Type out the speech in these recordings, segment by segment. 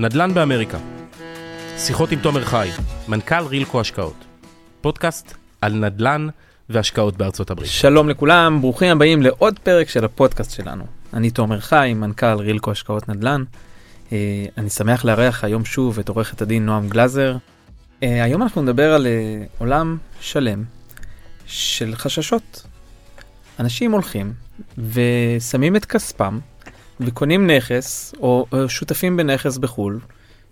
נדל"ן באמריקה. שיחות עם תומר חי, מנכ"ל רילקו השקעות. פודקאסט על נדל"ן והשקעות בארצות הברית. שלום לכולם, ברוכים הבאים לעוד פרק של הפודקאסט שלנו. אני תומר חי, מנכ"ל רילקו השקעות נדל"ן. אה, אני שמח לארח היום שוב את עורכת הדין נועם גלזר. אה, היום אנחנו נדבר על אה, עולם שלם של חששות. אנשים הולכים ושמים את כספם וקונים נכס או, או שותפים בנכס בחו"ל.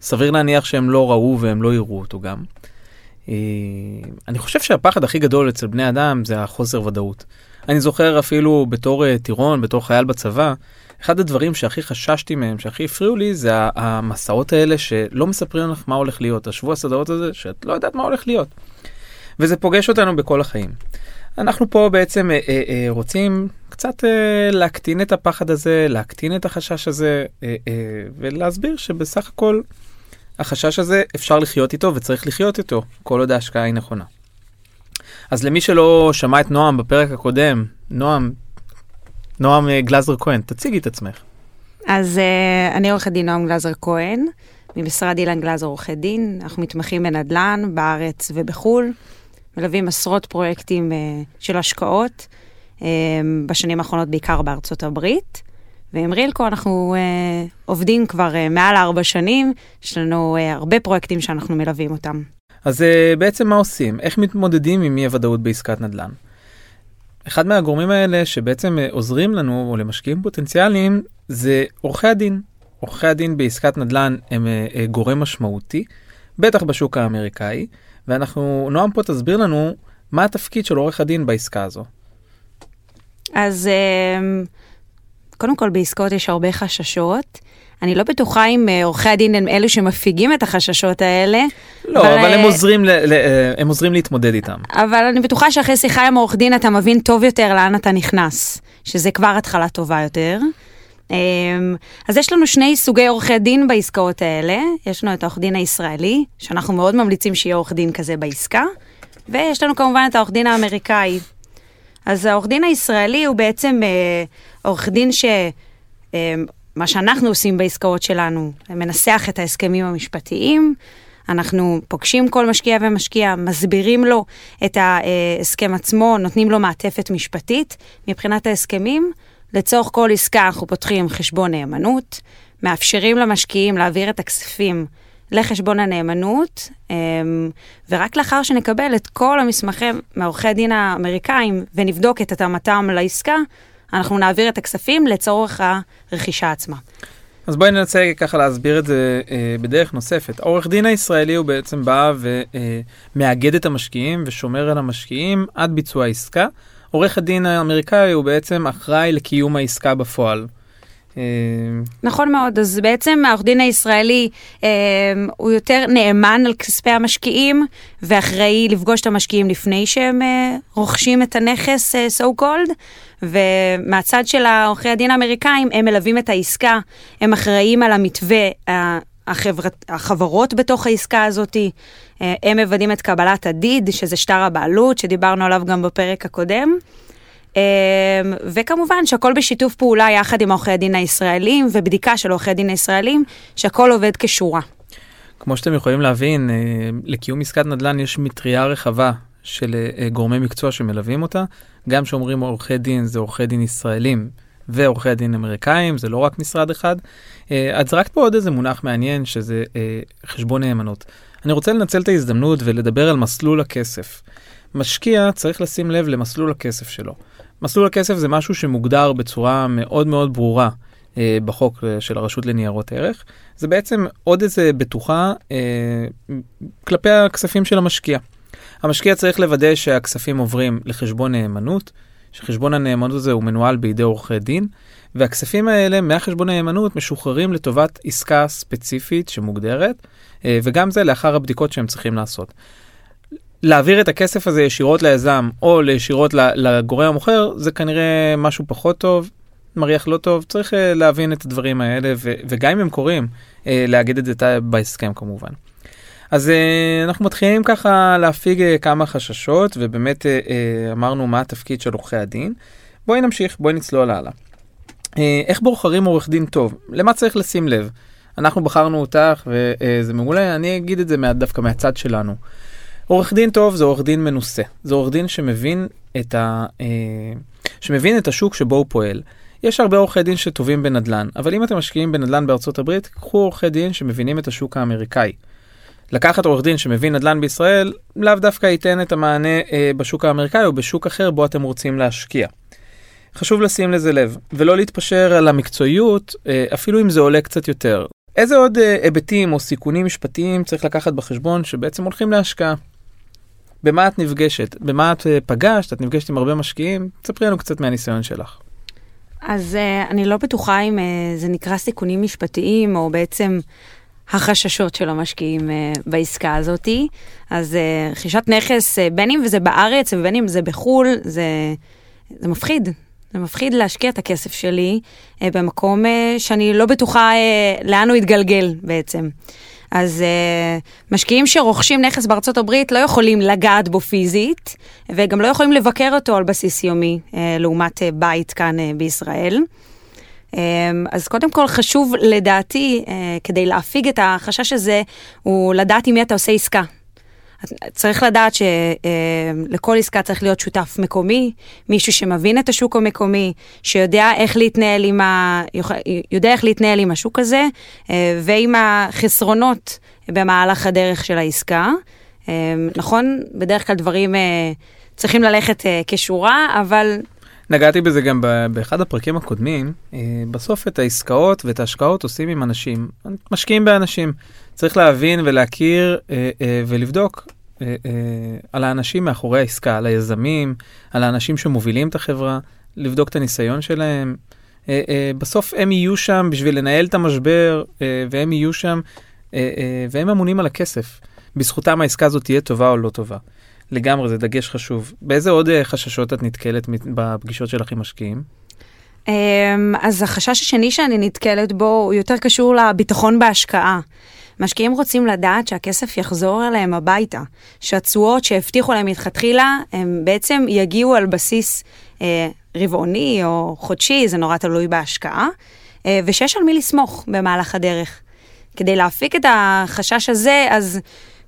סביר להניח שהם לא ראו והם לא יראו אותו גם. אה, אני חושב שהפחד הכי גדול אצל בני אדם זה החוסר ודאות. אני זוכר אפילו בתור אה, טירון, בתור חייל בצבא, אחד הדברים שהכי חששתי מהם, שהכי הפריעו לי, זה המסעות האלה שלא מספרים לך מה הולך להיות, השבוע סדרות הזה, שאת לא יודעת מה הולך להיות. וזה פוגש אותנו בכל החיים. אנחנו פה בעצם אה, אה, אה, רוצים קצת אה, להקטין את הפחד הזה, להקטין את החשש הזה, אה, אה, ולהסביר שבסך הכל החשש הזה אפשר לחיות איתו וצריך לחיות איתו, כל עוד ההשקעה היא נכונה. אז למי שלא שמע את נועם בפרק הקודם, נועם, נועם אה, גלזר כהן, תציגי את עצמך. אז uh, אני עורכת דין נועם גלזר כהן, ממשרד אילן גלזר עורכי דין. אנחנו מתמחים בנדל"ן בארץ ובחו"ל, מלווים עשרות פרויקטים uh, של השקעות, uh, בשנים האחרונות בעיקר בארצות הברית. ועם רילקו אנחנו uh, עובדים כבר uh, מעל ארבע שנים, יש לנו uh, הרבה פרויקטים שאנחנו מלווים אותם. אז uh, בעצם מה עושים? איך מתמודדים עם אי הוודאות בעסקת נדל"ן? אחד מהגורמים האלה שבעצם uh, עוזרים לנו, או למשקיעים פוטנציאליים, זה עורכי הדין. עורכי הדין בעסקת נדל"ן הם גורם משמעותי, בטח בשוק האמריקאי, ואנחנו, נועם פה תסביר לנו מה התפקיד של עורך הדין בעסקה הזו. אז uh, קודם כל בעסקאות יש הרבה חששות. אני לא בטוחה אם אה, עורכי הדין הם אלו שמפיגים את החששות האלה. לא, אבל, אבל הם, עוזרים ל, ל, אה, הם עוזרים להתמודד איתם. אבל אני בטוחה שאחרי שיחה עם עורך דין אתה מבין טוב יותר לאן אתה נכנס, שזה כבר התחלה טובה יותר. אמ, אז יש לנו שני סוגי עורכי דין בעסקאות האלה. יש לנו את העורך דין הישראלי, שאנחנו מאוד ממליצים שיהיה עורך דין כזה בעסקה, ויש לנו כמובן את העורך דין האמריקאי. אז העורך דין הישראלי הוא בעצם אה, עורך דין ש... אה, מה שאנחנו עושים בעסקאות שלנו, מנסח את ההסכמים המשפטיים, אנחנו פוגשים כל משקיע ומשקיע, מסבירים לו את ההסכם עצמו, נותנים לו מעטפת משפטית. מבחינת ההסכמים, לצורך כל עסקה אנחנו פותחים חשבון נאמנות, מאפשרים למשקיעים להעביר את הכספים לחשבון הנאמנות, ורק לאחר שנקבל את כל המסמכים מעורכי הדין האמריקאים ונבדוק את התאמתם לעסקה, אנחנו נעביר את הכספים לצורך הרכישה עצמה. אז בואי ננסה ככה להסביר את זה אה, בדרך נוספת. העורך דין הישראלי הוא בעצם בא ומאגד אה, את המשקיעים ושומר על המשקיעים עד ביצוע העסקה. עורך הדין האמריקאי הוא בעצם אחראי לקיום העסקה בפועל. אה, נכון מאוד, אז בעצם העורך דין הישראלי אה, הוא יותר נאמן על כספי המשקיעים ואחראי לפגוש את המשקיעים לפני שהם אה, רוכשים את הנכס אה, so called, ומהצד של העורכי הדין האמריקאים הם מלווים את העסקה, הם אחראים על המתווה. אה, החברת, החברות בתוך העסקה הזאת, אה, הם מוודאים את קבלת הדיד, שזה שטר הבעלות, שדיברנו עליו גם בפרק הקודם. אמ, וכמובן שהכל בשיתוף פעולה יחד עם עורכי הדין הישראלים ובדיקה של עורכי הדין הישראלים שהכל עובד כשורה. כמו שאתם יכולים להבין, אה, לקיום עסקת נדל"ן יש מטריה רחבה של אה, גורמי מקצוע שמלווים אותה. גם שאומרים עורכי דין זה עורכי דין ישראלים ועורכי דין אמריקאים, זה לא רק משרד אחד. אה, את זרקת פה עוד איזה מונח מעניין שזה חשבון נאמנות. אני רוצה לנצל את ההזדמנות ולדבר על מסלול הכסף. משקיע צריך לשים לב למסלול הכסף שלו. מסלול הכסף זה משהו שמוגדר בצורה מאוד מאוד ברורה אה, בחוק אה, של הרשות לניירות ערך. זה בעצם עוד איזה בטוחה אה, כלפי הכספים של המשקיע. המשקיע צריך לוודא שהכספים עוברים לחשבון נאמנות, שחשבון הנאמנות הזה הוא מנוהל בידי עורכי דין, והכספים האלה מהחשבון הנאמנות משוחררים לטובת עסקה ספציפית שמוגדרת, אה, וגם זה לאחר הבדיקות שהם צריכים לעשות. להעביר את הכסף הזה ישירות ליזם או ישירות לגורם המוכר זה כנראה משהו פחות טוב, מריח לא טוב, צריך אה, להבין את הדברים האלה וגם אם הם קורים, אה, להגיד את זה בהסכם כמובן. אז אה, אנחנו מתחילים ככה להפיג כמה חששות ובאמת אמרנו מה התפקיד של עורכי הדין. בואי נמשיך, בואי נצלול הלאה. איך בוחרים עורך דין טוב? למה צריך לשים לב? אנחנו בחרנו אותך וזה מעולה, אני אגיד את זה דווקא מהצד שלנו. עורך דין טוב זה עורך דין מנוסה, זה עורך דין שמבין את, ה, אה, שמבין את השוק שבו הוא פועל. יש הרבה עורכי דין שטובים בנדל"ן, אבל אם אתם משקיעים בנדל"ן בארצות הברית, קחו עורכי דין שמבינים את השוק האמריקאי. לקחת עורך דין שמבין נדל"ן בישראל, לאו דווקא ייתן את המענה אה, בשוק האמריקאי או בשוק אחר בו אתם רוצים להשקיע. חשוב לשים לזה לב, ולא להתפשר על המקצועיות, אה, אפילו אם זה עולה קצת יותר. איזה עוד אה, היבטים או סיכונים משפטיים צריך לקחת בחשבון שבעצם הולכים להשקעה? במה את נפגשת? במה את אה, פגשת? את נפגשת עם הרבה משקיעים? תספרי לנו קצת מהניסיון שלך. אז uh, אני לא בטוחה אם uh, זה נקרא סיכונים משפטיים, או בעצם החששות של המשקיעים uh, בעסקה הזאתי. אז uh, רכישת נכס, uh, בין אם זה בארץ ובין אם זה בחו"ל, זה, זה מפחיד. זה מפחיד להשקיע את הכסף שלי uh, במקום uh, שאני לא בטוחה uh, לאן הוא יתגלגל בעצם. אז uh, משקיעים שרוכשים נכס בארצות הברית לא יכולים לגעת בו פיזית, וגם לא יכולים לבקר אותו על בסיס יומי, uh, לעומת uh, בית כאן uh, בישראל. Um, אז קודם כל חשוב לדעתי, uh, כדי להפיג את החשש הזה, הוא לדעת עם מי אתה עושה עסקה. צריך לדעת שלכל עסקה צריך להיות שותף מקומי, מישהו שמבין את השוק המקומי, שיודע איך להתנהל עם, ה... יודע איך להתנהל עם השוק הזה, ועם החסרונות במהלך הדרך של העסקה. נכון, בדרך כלל דברים צריכים ללכת כשורה, אבל נגעתי בזה גם באחד הפרקים הקודמים, בסוף את העסקאות ואת ההשקעות עושים עם אנשים, משקיעים באנשים. צריך להבין ולהכיר אה, אה, ולבדוק אה, אה, על האנשים מאחורי העסקה, על היזמים, על האנשים שמובילים את החברה, לבדוק את הניסיון שלהם. אה, אה, בסוף הם יהיו שם בשביל לנהל את המשבר, אה, והם יהיו שם, אה, אה, והם אמונים על הכסף. בזכותם העסקה הזאת תהיה טובה או לא טובה. לגמרי, זה דגש חשוב. באיזה עוד אה, חששות את נתקלת בפגישות שלך עם משקיעים? אמ, אז החשש השני שאני נתקלת בו הוא יותר קשור לביטחון בהשקעה. משקיעים רוצים לדעת שהכסף יחזור אליהם הביתה, שהתשואות שהבטיחו להם מלכתחילה, הם בעצם יגיעו על בסיס אה, רבעוני או חודשי, זה נורא תלוי בהשקעה, אה, ושיש על מי לסמוך במהלך הדרך. כדי להפיק את החשש הזה, אז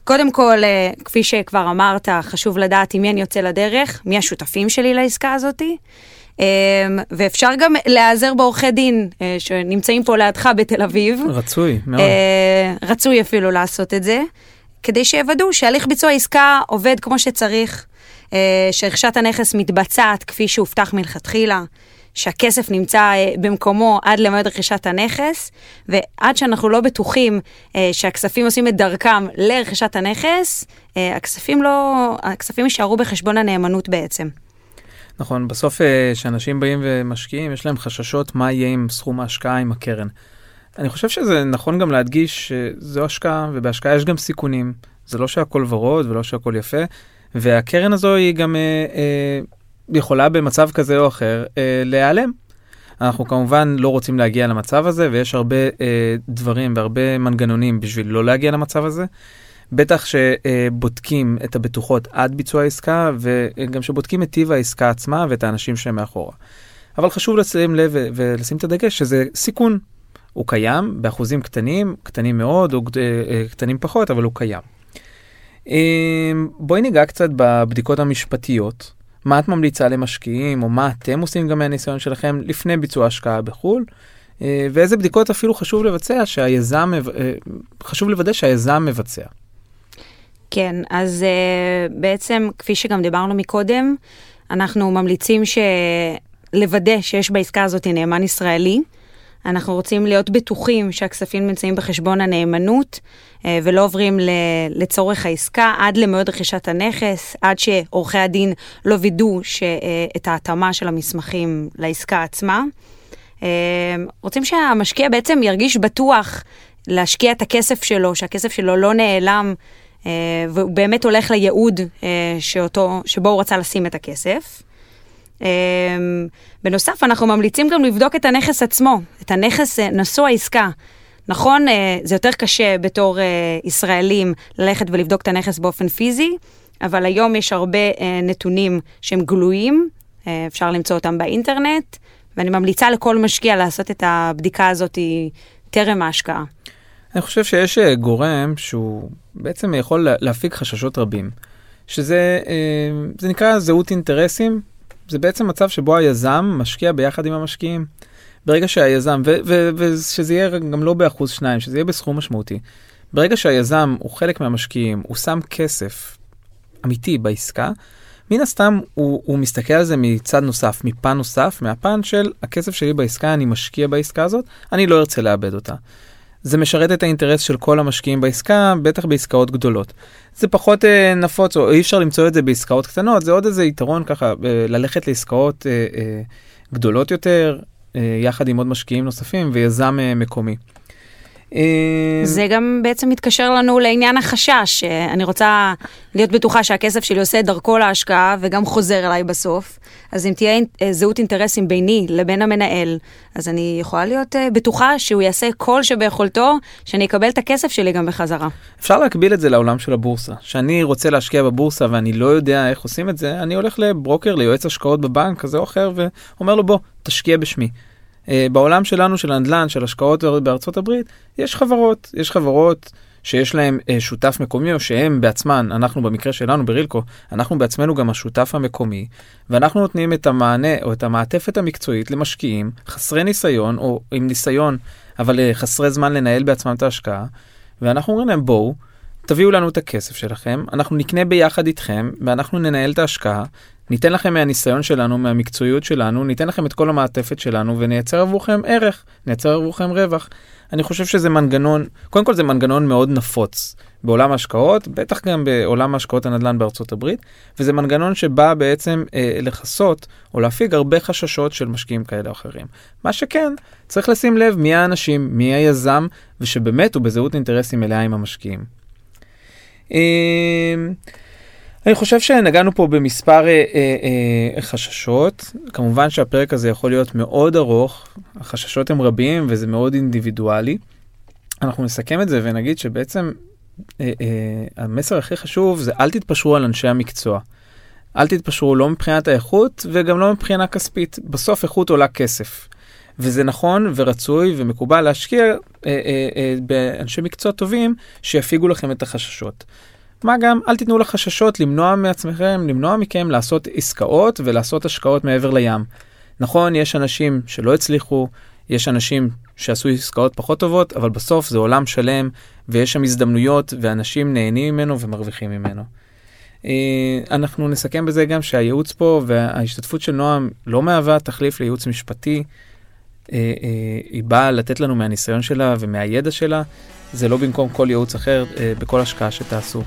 קודם כל, אה, כפי שכבר אמרת, חשוב לדעת עם מי אני יוצא לדרך, מי השותפים שלי לעסקה הזאתי. אמ, ואפשר גם להיעזר בעורכי דין אה, שנמצאים פה לידך בתל אביב. רצוי, מאוד. אה, רצוי אפילו לעשות את זה, כדי שיוודאו שהליך ביצוע עסקה עובד כמו שצריך, שרכישת הנכס מתבצעת כפי שהובטח מלכתחילה. שהכסף נמצא במקומו עד למועד רכישת הנכס, ועד שאנחנו לא בטוחים שהכספים עושים את דרכם לרכישת הנכס, הכספים לא, הכספים יישארו בחשבון הנאמנות בעצם. נכון, בסוף כשאנשים באים ומשקיעים, יש להם חששות מה יהיה עם סכום ההשקעה עם הקרן. אני חושב שזה נכון גם להדגיש שזו השקעה, ובהשקעה יש גם סיכונים. זה לא שהכל ורוד ולא שהכל יפה, והקרן הזו היא גם אה, אה, יכולה במצב כזה או אחר אה, להיעלם. אנחנו כמובן לא רוצים להגיע למצב הזה, ויש הרבה אה, דברים והרבה מנגנונים בשביל לא להגיע למצב הזה. בטח שבודקים את הבטוחות עד ביצוע העסקה, וגם שבודקים את טיב העסקה עצמה ואת האנשים מאחורה. אבל חשוב לשים לב ולשים את הדגש שזה סיכון. הוא קיים באחוזים קטנים, קטנים מאוד או אה, קטנים פחות, אבל הוא קיים. אמ, בואי ניגע קצת בבדיקות המשפטיות. מה את ממליצה למשקיעים, או מה אתם עושים גם מהניסיון שלכם לפני ביצוע השקעה בחו"ל, אה, ואיזה בדיקות אפילו חשוב לבצע שהיזם, אה, חשוב לוודא שהיזם מבצע. כן, אז uh, בעצם, כפי שגם דיברנו מקודם, אנחנו ממליצים ש... לוודא שיש בעסקה הזאת נאמן ישראלי. אנחנו רוצים להיות בטוחים שהכספים נמצאים בחשבון הנאמנות uh, ולא עוברים. לצורך העסקה עד למועד רכישת הנכס, עד שעורכי הדין לא וידאו uh, את ההתאמה של המסמכים לעסקה עצמה. Uh, רוצים שהמשקיע בעצם ירגיש בטוח להשקיע את הכסף שלו, שהכסף שלו לא נעלם אה, והוא באמת הולך לייעוד אה, שאותו, שבו הוא רצה לשים את הכסף. אה, בנוסף, אנחנו ממליצים גם לבדוק את הנכס עצמו, את הנכס נשוא העסקה. נכון, זה יותר קשה בתור ישראלים ללכת ולבדוק את הנכס באופן פיזי, אבל היום יש הרבה נתונים שהם גלויים, אפשר למצוא אותם באינטרנט, ואני ממליצה לכל משקיע לעשות את הבדיקה הזאת טרם ההשקעה. אני חושב שיש אה, גורם שהוא בעצם יכול להפיק חששות רבים, שזה אה, זה נקרא זהות אינטרסים, זה בעצם מצב שבו היזם משקיע ביחד עם המשקיעים. ברגע שהיזם, ושזה יהיה גם לא באחוז שניים, שזה יהיה בסכום משמעותי. ברגע שהיזם הוא חלק מהמשקיעים, הוא שם כסף אמיתי בעסקה, מן הסתם הוא, הוא מסתכל על זה מצד נוסף, מפן נוסף, מהפן של הכסף שלי בעסקה, אני משקיע בעסקה הזאת, אני לא ארצה לאבד אותה. זה משרת את האינטרס של כל המשקיעים בעסקה, בטח בעסקאות גדולות. זה פחות אה, נפוץ, או אי אפשר למצוא את זה בעסקאות קטנות, זה עוד איזה יתרון ככה, אה, ללכת לעסקאות אה, אה, גדולות יותר, אה, יחד עם עוד משקיעים נוספים ויזם אה, מקומי. אה, זה גם בעצם מתקשר לנו לעניין החשש. אני רוצה להיות בטוחה שהכסף שלי עושה את דרכו להשקעה וגם חוזר אליי בסוף. אז אם תהיה זהות אינטרסים ביני לבין המנהל, אז אני יכולה להיות בטוחה שהוא יעשה כל שביכולתו, שאני אקבל את הכסף שלי גם בחזרה. אפשר להקביל את זה לעולם של הבורסה. שאני רוצה להשקיע בבורסה ואני לא יודע איך עושים את זה, אני הולך לברוקר, ליועץ השקעות בבנק כזה או אחר, ואומר לו בוא, תשקיע בשמי. אה, בעולם שלנו של הנדל"ן, של השקעות בארצות הברית, יש חברות, יש חברות שיש להם uh, שותף מקומי, או שהם בעצמן, אנחנו במקרה שלנו ברילקו, אנחנו בעצמנו גם השותף המקומי, ואנחנו נותנים את המענה או את המעטפת המקצועית למשקיעים חסרי ניסיון, או עם ניסיון, אבל uh, חסרי זמן לנהל בעצמם את ההשקעה, ואנחנו אומרים להם בואו, תביאו לנו את הכסף שלכם, אנחנו נקנה ביחד איתכם, ואנחנו ננהל את ההשקעה, ניתן לכם מהניסיון שלנו, מהמקצועיות שלנו, ניתן לכם את כל המעטפת שלנו ונייצר עבורכם ערך, נייצר עבורכם רווח. אני חושב שזה מנגנון, קודם כל זה מנגנון מאוד נפוץ בעולם ההשקעות, בטח גם בעולם ההשקעות הנדל"ן בארצות הברית, וזה מנגנון שבא בעצם אה, לכסות או להפיג הרבה חששות של משקיעים כאלה או אחרים. מה שכן, צריך לשים לב מי האנשים, מי היזם, ושבאמת הוא בזהות אינטרסים מלאה עם המשקיעים. אה, אני חושב שנגענו פה במספר אה, אה, אה, חששות. כמובן שהפרק הזה יכול להיות מאוד ארוך, החששות הם רבים וזה מאוד אינדיבידואלי. אנחנו נסכם את זה ונגיד שבעצם אה, אה, המסר הכי חשוב זה אל תתפשרו על אנשי המקצוע. אל תתפשרו לא מבחינת האיכות וגם לא מבחינה כספית. בסוף איכות עולה כסף. וזה נכון ורצוי ומקובל להשקיע אה, אה, אה, באנשי מקצוע טובים שיפיגו לכם את החששות. מה גם, אל תיתנו לחששות למנוע מעצמכם, למנוע מכם לעשות עסקאות ולעשות השקעות מעבר לים. נכון, יש אנשים שלא הצליחו, יש אנשים שעשו עסקאות פחות טובות, אבל בסוף זה עולם שלם, ויש שם הזדמנויות, ואנשים נהנים ממנו ומרוויחים ממנו. אה, אנחנו נסכם בזה גם שהייעוץ פה וההשתתפות של נועם לא מהווה תחליף לייעוץ משפטי. אה, אה, היא באה לתת לנו מהניסיון שלה ומהידע שלה, זה לא במקום כל ייעוץ אחר בכל השקעה שתעשו.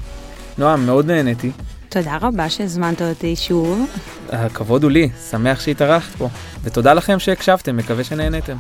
נועם, מאוד נהניתי. תודה רבה שהזמנת אותי שוב. הכבוד הוא לי, שמח שהתארחת פה. ותודה לכם שהקשבתם, מקווה שנהניתם.